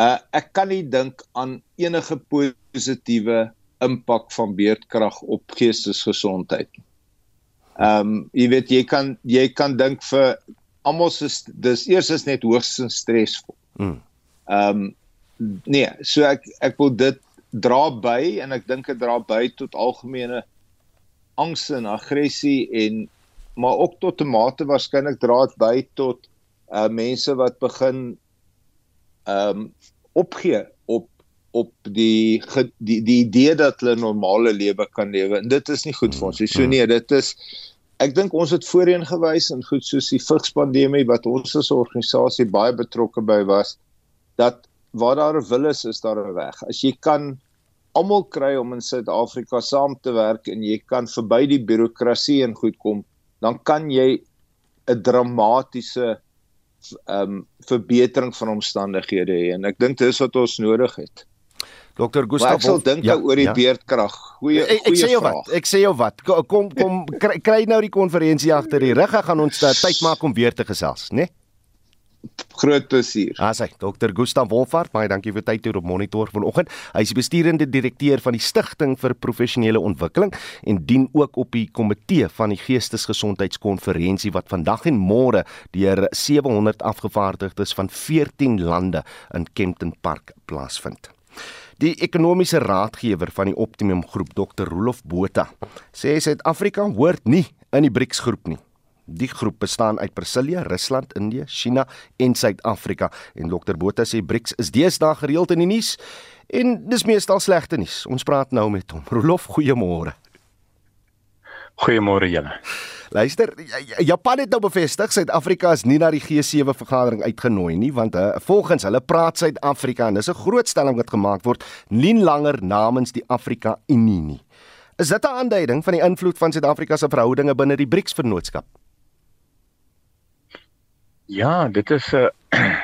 Speaker 17: Uh ek kan nie dink aan enige positiewe impak van beerdkrag op geestesgesondheid nie. Ehm um, jy weet jy kan jy kan dink vir almal se dis eers is net hoogstens stresvol. Hmm. Ehm um, nee, so ek ek wil dit dra by en ek dink dit dra by tot algemene angs en aggressie en maar ook tot 'n mate waarskynlik dra dit by tot uh mense wat begin ehm um, opgee op op die die die idee dat hulle 'n normale lewe kan lewe en dit is nie goed vir ons nie. So nee, dit is ek dink ons het voorheen gewys en goed soos die vigspandemie wat ons as organisasie baie betrokke by was dat waar daar 'n wil is, is daar 'n weg. As jy kan almal kry om in Suid-Afrika saam te werk en jy kan verby die birokrasie en goed kom, dan kan jy 'n dramatiese ehm um, verbetering van omstandighede hê en ek dink dis wat ons nodig het.
Speaker 2: Dr. Gustaf,
Speaker 17: ek sal dink ja, oor die ja. beerdkrag. Goeie goeie
Speaker 2: Ek sê jou wat, ek sê jou wat. Kom kom kry, kry nou die konferensie agter die rug, gaan ons uh, tyd maak om weer te gesels, né? Nee?
Speaker 17: Groot plesier.
Speaker 2: Asai, Dr. Gustav Wolfart, baie dankie vir tyd hier op Monitor vanoggend. Hy is die besturende direkteur van die Stichting vir Professionele Ontwikkeling en dien ook op die komitee van die Geestesgesondheidskonferensie wat vandag en môre deur 700 afgevaardigdes van 14 lande in Kempton Park plaasvind. Die ekonomiese raadgewer van die Optimum Groep, Dr. Rolof Botha, sê Suid-Afrika hoort nie in die BRICS groep nie. Die groep bestaan uit Brasilië, Rusland, Indië, China en Suid-Afrika. En Dr Botha sê BRICS is deesdae gereeld in die nuus en dis meestal slegte nuus. Ons praat nou met hom. Rolof, goeiemôre.
Speaker 18: Goeiemôre julle.
Speaker 2: Luister, Japan het nou bevestig Suid-Afrika is nie na die G7 vergadering uitgenooi nie want uh, volgens hulle praat Suid-Afrika en dis 'n groot stelling wat gemaak word nie langer namens die Afrika Unie nie. Is dit 'n aanduiding van die invloed van Suid-Afrika se verhoudinge binne die BRICS-vennootskap?
Speaker 18: Ja, dit is 'n uh,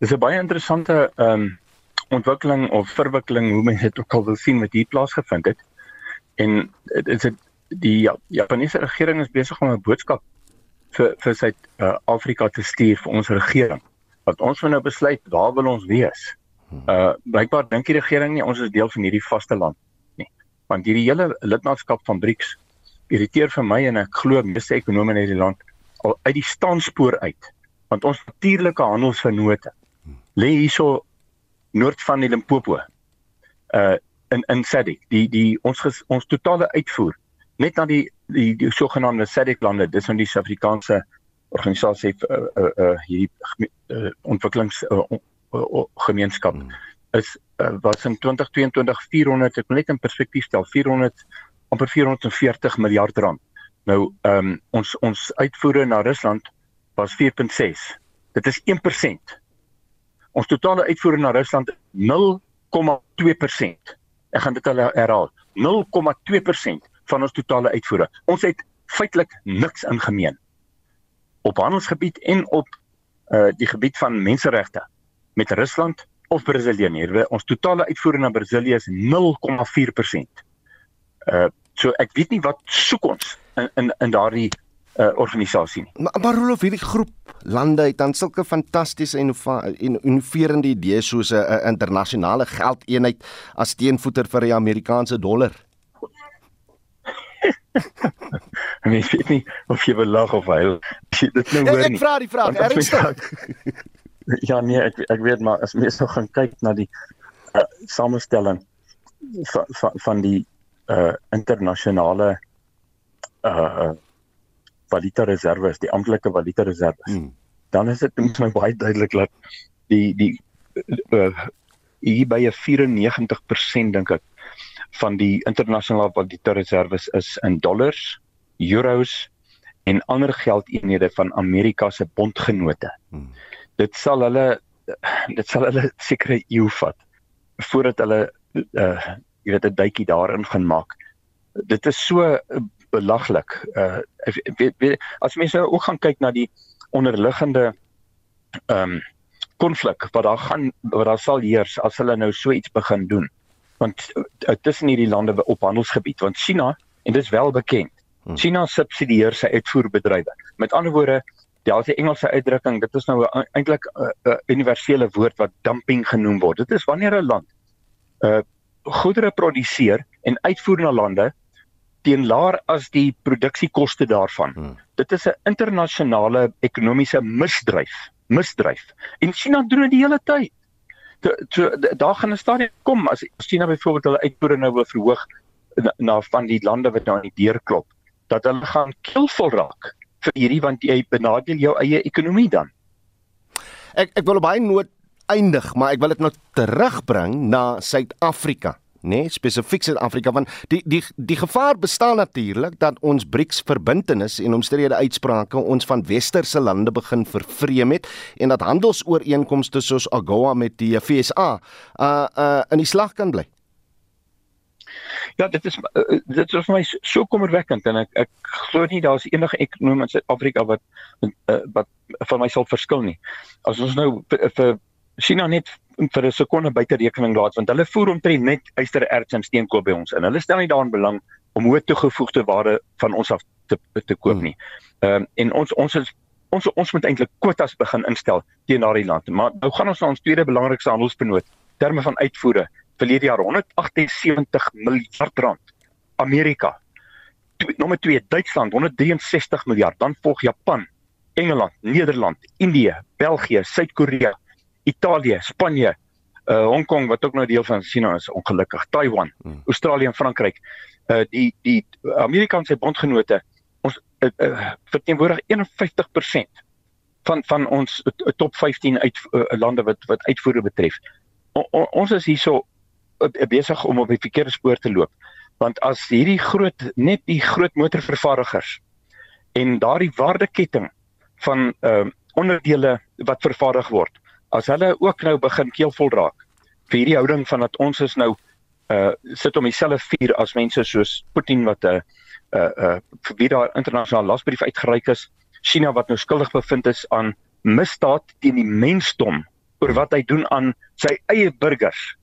Speaker 18: dis 'n baie interessante ehm um, ontwikkeling of verwikkeling hoe mense dit ook al wil sien wat hier plaasgevind het. En dit is dit die ja, Japaneese regering is besig om 'n boodskap vir vir Suid-Afrika uh, te stuur vir ons regering. Wat ons moet nou besluit waar wil ons wees? Uh blykbaar dink die regering nie ons is deel van hierdie vaste land nie. Want hierdie hele lidmaatskap van BRICS irriteer vir my en ek glo meeste ekonome in hierdie land al uit die standspoor uit want ons natuurlike handelsvennote lê hierso noord van die Limpopo uh in in SADC die die ons ges, ons totale uitvoer net na die die, die sogenaamde SADC lande dis van die Suid-Afrikaanse organisasie uh uh, uh hierdie uh, ontwikkelings uh, uh, gemeenskap hmm. is uh, was in 2022 400 ek net in perspektief stel 400 amper 440 miljard rand nou ehm um, ons ons uitvoere na Rusland was 4.6. Dit is 1%. Ons totale uitvoere na Rusland 0,2%. Ek gaan dit herhaal. 0,2% van ons totale uitvoere. Ons het feitelik niks in gemeen op handelsgebied en op uh die gebied van menseregte met Rusland of Brasilië nie. Ons totale uitvoere na Brasilië is 0,4%. Uh so ek weet nie wat soek ons in in in daardie uh, organisasie nie.
Speaker 2: Maar, maar Rolof hierdie groep lande het dan sulke fantastiese en innoverende idees soos 'n uh, internasionale geldeenheid as teenvoeter vir die Amerikaanse dollar.
Speaker 18: Mens weet nie of jy wil lag of huil. Dit nou hoor nie.
Speaker 2: Ek vra die vraag, ernstig.
Speaker 18: ja nee, ek ek weet maar as mens nou gaan kyk na die uh, samestelling van van, van die uh internasionale uh valuta reserve is, die amptelike valuta reserve. Hmm. Dan is dit net my baie duidelik dat die die uh, hier by 94% dink ek van die internasionale valuta reserve is in dollars, euros en ander geldeenhede van Amerika se bondgenote. Hmm. Dit sal hulle dit sal hulle sekere eeu vat voordat hulle uh jy weet 'n duitjie daarin gaan maak. Dit is so belaglik. Uh weet, weet as mense nou ook gaan kyk na die onderliggende ehm um, konflik wat daar gaan wat daar sal heers as hulle nou so iets begin doen. Want uh, tussen hierdie lande op handelsgebied, want China en dit is wel bekend. Hmm. China subsidieer sy uitvoerbedrywe. Met ander woorde, daar's 'n Engelse uitdrukking, dit is nou eintlik 'n uh, uh, universele woord wat dumping genoem word. Dit is wanneer 'n land uh goedere produseer en uitvoer na lande teen laer as die produksiekoste daarvan. Hmm. Dit is 'n internasionale ekonomiese misdryf, misdryf. En China doen dit die hele tyd. So daar gaan 'n stadium kom as China byvoorbeeld hulle uitvoere nou wil verhoog na, na van die lande wat nou aan die deur klop, dat hulle gaan keelvol raak vir hierdie want jy benadeel jou eie ekonomie dan.
Speaker 2: Ek ek wil op baie noot eindig, maar ek wil dit nou terugbring na Suid-Afrika nê nee, spesifiek Suid-Afrika want die die die gevaar bestaan natuurlik dat ons BRICS verbintenis en omstrede uitsprake ons van westerse lande begin vervreem het en dat handelsooreenkomste soos AGOA met die FSA uh uh in die slag kan bly.
Speaker 18: Ja, dit is uh, dit is vir my so kommerwekkend en ek ek glo nie daar's enige ekonom in Suid-Afrika wat uh, wat van my sal verskil nie. As ons nou vir China net vir 'n sekonde buite rekening laat want hulle voer omtrent net ystererts en steenkool by ons in. Hulle stel nie daaraan belang om hoë toegevoegde waarde van ons af te te koop nie. Ehm um, en ons ons is ons ons moet eintlik kwotas begin instel teen daardie land. Maar nou gaan ons na ons tweede belangrikste handelsbenoot terme van uitvoere verlede jaar 178 miljard rand. Amerika. Nommer 2 Duitsland 163 miljard, dan volg Japan, Engeland, Nederland, Indië, België, Suid-Korea, Italië, Spanje, uh Hong Kong wat ook nou deel van China is, ongelukkig, Taiwan, hmm. Australië en Frankryk. Uh die die Amerikaanse bondgenote ons uh, uh, verteenwoordig 51% van van ons uh, top 15 uit uh, lande wat wat uitvoere betref. O, o, ons is hierso uh, besig om op die verkeerde spoor te loop. Want as hierdie groot net die groot motorvervaardigers en daardie waardeketting van ehm uh, onderdele wat vervaardig word as hulle ook nou begin keelvol raak vir hierdie houding van dat ons is nou uh sit om dieselfde vuur as mense soos Putin wat 'n uh, uh uh vir wie daar internasionale lasbrief uitgereik is China wat nou skuldig bevind is aan misdaad teen die mensdom oor wat hy doen aan sy eie burgers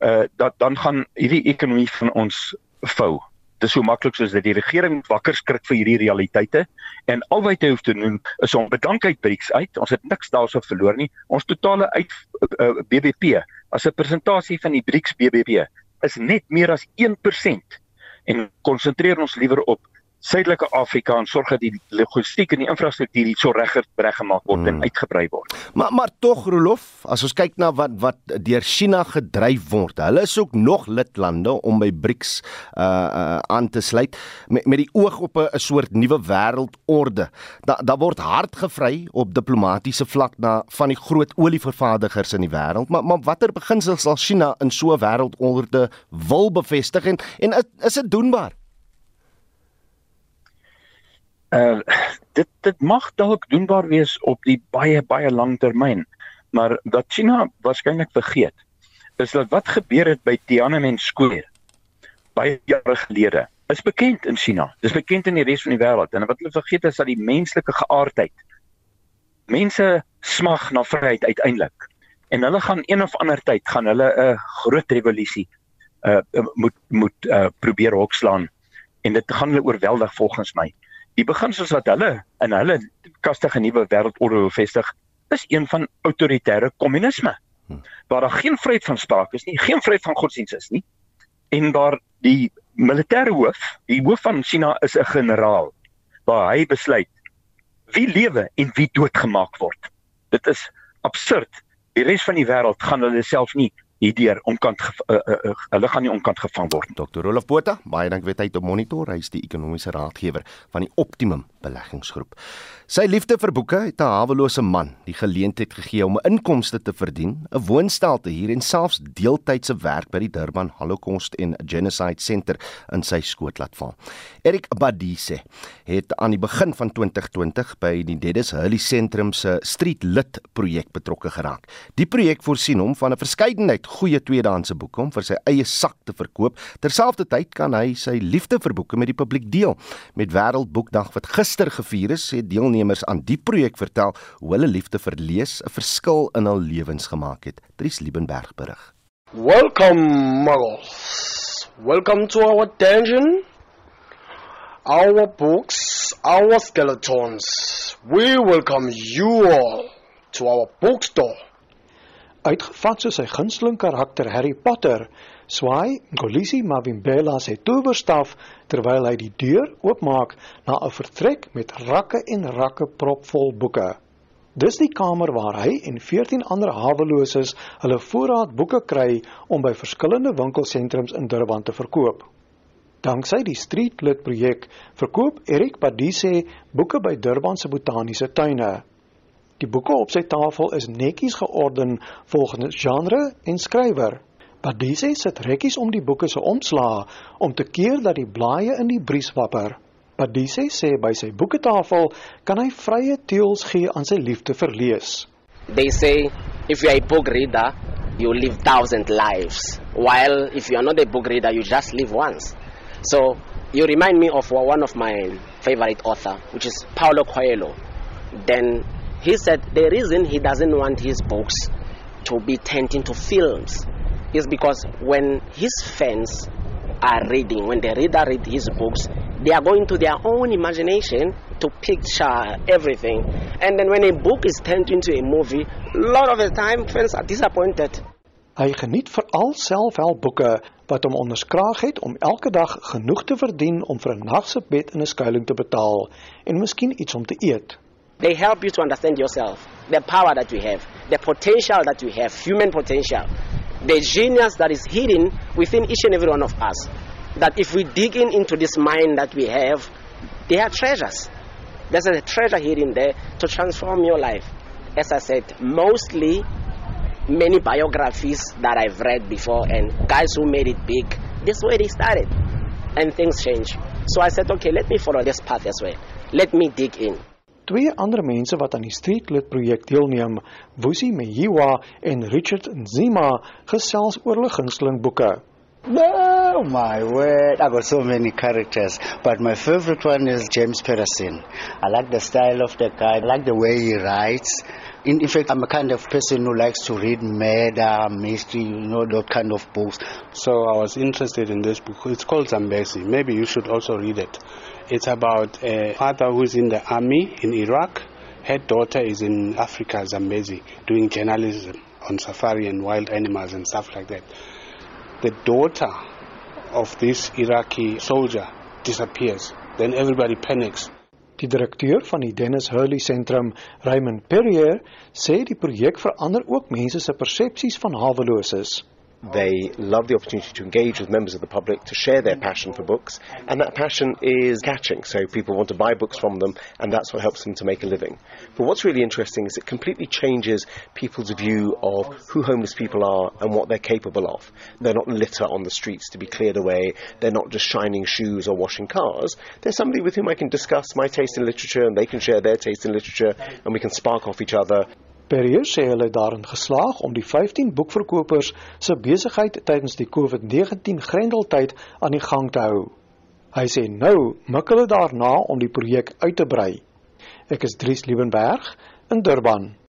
Speaker 18: uh dat dan gaan hierdie ekonomie van ons vou Dit is so maklik soos dat die regering wakker skrik vir hierdie realiteite en al wat hy hoef te doen is om bedankheid BRICS uit. Ons het niks daarso verloor nie. Ons totale uit uh, eh, eh, BBP as 'n persentasie van die BRICS BBP is net meer as 1% en konsentreer ons liewer op Suidelike Afrika en sorg dat die logistiek en die infrastruktuur hier so reg reggemaak word hmm. en uitgebrei word.
Speaker 2: Maar maar tog Rolof, as ons kyk na wat wat deur China gedryf word, hulle is ook nog lidlande om by BRICS uh, uh aan te sluit met met die oog op 'n soort nuwe wêreldorde. Daar daar word hard gevry op diplomatisiese vlak na van die groot olievervaardigers in die wêreld, maar maar watter beginsels sal China in so 'n wêreldorde wil bevestig en en is dit doenbaar?
Speaker 18: Uh dit dit mag dalk doenbaar wees op die baie baie lang termyn maar wat China waarskynlik vergeet is dat wat gebeur het by Tiananmen Square baie jare gelede is bekend in China. Dis bekend in die res van die wêreld en wat hulle vergeet is dat die menslike geaardheid mense smag na vryheid uiteindelik. En hulle gaan een of ander tyd gaan hulle 'n groot revolusie uh moet moet uh probeer hokslaan en dit gaan hulle oorweldig volgens my die beginsels wat hulle in hulle kastige nuwe wêreldorde vestig is een van autoritaire kommunisme hm. waar daar geen vryheid van sprake is nie geen vryheid van godsdienst is nie en waar die militêre hoof die hoof van China is 'n generaal waar hy besluit wie lewe en wie doodgemaak word dit is absurd die res van die wêreld gaan hulle self nie hierdeur omkant uh, uh, uh, hulle gaan nie omkant gevang word.
Speaker 2: Dr. Rolf Botha, baie dankie vir tyd om monitor. Hy is die ekonomiese raadgewer van die Optimum beleggingsgroep. Sy liefde vir boeke het 'n hawelose man die geleentheid gegee om inkomste te verdien, 'n woonstel te huur en selfs deeltydse werk by die Durban Holocaust en Genocide Center in sy skoot laat val. Erik Badise het aan die begin van 2020 by die Dennis Hurley Sentrum se Street Lit projek betrokke geraak. Die projek voorsien hom van 'n verskeidenheid goeie tweedehandse boeke om vir sy eie sak te verkoop. Terselfdertyd kan hy sy liefde vir boeke met die publiek deel. Met Wêreldboekdag wat gister gevier is, het deelnemers aan die projek vertel hoe hulle liefde vir lees 'n verskil in hul lewens gemaak het. Dries Liebenberg berig.
Speaker 19: Welcome muggles. Welcome to our dungeon. Our books, our skeletons. We welcome you all to our bookstore.
Speaker 20: Uitgevat soos sy gunsteling karakter Harry Potter, swaai Golisi Mavimbela sy towerstaf terwyl hy die deur oopmaak na 'n vertrek met rakke en rakke propvol boeke. Dis die kamer waar hy en 14 ander haweloses hulle voorraad boeke kry om by verskillende winkelsentrums in Durban te verkoop. Danksy die Street Lit projek verkoop Erik Padise boeke by Durban se botaniese tuine. Die boeke op sy tafel is netjies georden volgens genre en skrywer. Padise sit rekkies om die boeke se omslae om te keer dat die blaaie in die bries wapper. Padise sê by sy boeketafel kan hy vrye teels gee aan sy liefde vir lees.
Speaker 21: They say if you are a book reader, you live thousand lives, while if you are not a book reader, you just live once. So you remind me of one of my favorite author, which is Paulo Coelho. Then He said the reason he doesn't want his books to be turned into films is because when his fans are reading, when the reader read his books, They are going to their own imagination to picture everything. And then when a book is turned into a movie, a lot of the time fans are disappointed.
Speaker 20: Hy geniet veral selfhelpboeke wat hom onderskraag het om elke dag genoeg te verdien om vir 'n nag se bed in 'n skuilings te betaal en miskien iets om te eet.
Speaker 21: They help you to understand yourself, the power that we have, the potential that we have, human potential, the genius that is hidden within each and every one of us. That if we dig in into this mind that we have, they are treasures. There's a treasure hidden there to transform your life. As I said, mostly many biographies that I've read before and guys who made it big, this way they started. And things change. So I said, okay, let me follow this path as well. Let me dig in.
Speaker 20: Twee ander mense wat aan die Streetlit projek deelneem, Wusi Meyiwa en Richard Nzima, gesels oor hulle gunsteling boeke.
Speaker 22: No, my word. I got so many characters, but my favorite one is James Patterson. I like the style of the guy, I like the way he writes. In, fact, I'm a kind of person who likes to read murder, mystery, you know, that kind of books.
Speaker 23: So I was interested in this book. It's called Zambesi. Maybe you should also read it. It's about a father who's in the army in Iraq. Her daughter is in Africa, Zambezi, doing journalism on safari and wild animals and stuff like that the daughter of this Iraqi soldier disappears. Then everybody panics.
Speaker 20: Die direkteur van die Dennis Hurley Sentrum, Raymond Perrier, sê die projek verander ook mense se persepsies van haweloses.
Speaker 24: They love the opportunity to engage with members of the public to share their passion for books, and that passion is catching. So people want to buy books from them, and that's what helps them to make a living. But what's really interesting is it completely changes people's view of who homeless people are and what they're capable of. They're not litter on the streets to be cleared away, they're not just shining shoes or washing cars. They're somebody with whom I can discuss my taste in literature, and they can share their taste in literature, and we can spark off each other.
Speaker 20: Perrier sê hulle het daarin geslaag om die 15 boekverkopers se besigheid tydens die COVID-19 grendeltyd aan die gang te hou. Hy sê nou mik hulle daarna om die projek uit te brei. Ek is Dries Liebenberg in Durban.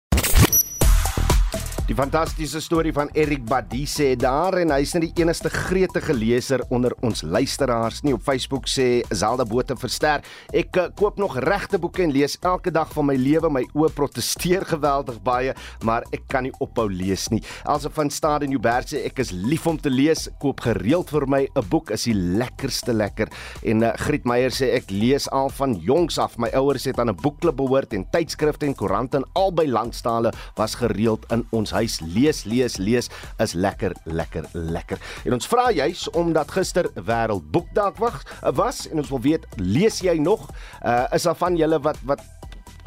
Speaker 2: Die fantastiese storie van Erik Badie sê daar en hy's nie die enigste gretige leser onder ons luisteraars. Nie op Facebook sê Zelda Botha verster ek uh, koop nog regte boeke en lees elke dag van my lewe. My oë protesteer geweldig baie maar ek kan nie ophou lees nie. Also van Stade Newberg sê ek is lief om te lees. Koop gereeld vir my 'n boek. Is die lekkerste lekker. En uh, Griet Meyer sê ek lees al van jongs af. My ouers het aan 'n boekklub behoort en tydskrifte en koerante in albei landstale was gereeld in ons huis lees lees lees is lekker lekker lekker. En ons vra juis omdat gister wêreldboekdag was en ons wil weet lees jy nog? Uh is daar van julle wat wat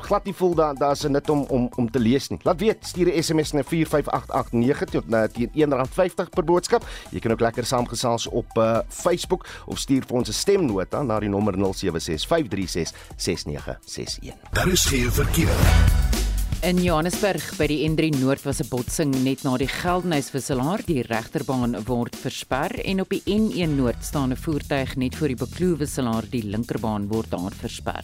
Speaker 2: glad nie voel daar daar's 'n nut om om om te lees nie. Laat weet, stuur 'n SMS na 45889 tot na teen R1.50 per boodskap. Jy kan ook lekker saamgesels op uh Facebook of stuur vir ons 'n stemnota na die nommer 0765366961.
Speaker 1: Daar is geen verkeer.
Speaker 5: In Johannesburg by die N3 Noord was 'n botsing net na die Geldenhuys-wisselaar. Die regterbaan word versper en op die N1 Noord staan 'n voertuig net voor die Bekloo-wisselaar. Die linkerbaan word daar versper.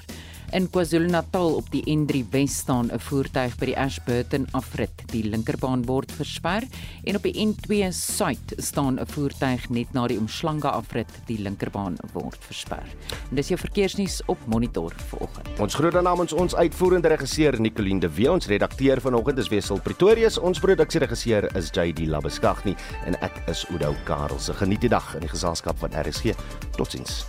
Speaker 5: In KwaZulu-Natal op die N3 Wes staan 'n voertuig by die Ashburton afrit. Die linkerbaan word versper en op die N2 Suid staan 'n voertuig net na die Umhlanga afrit. Die linkerbaan word versper. En dis jou verkeersnuus op Monitor vanoggend.
Speaker 2: Ons groet dan namens ons uitvoerende regisseur Nicoline de Wee, ons redakteur vanoggend is Wessel Pretorius, ons produksieregisseur is JD Labuskaghni en ek is Oudo Karelse. Geniet die dag in die geselskap van RSG. Totsiens.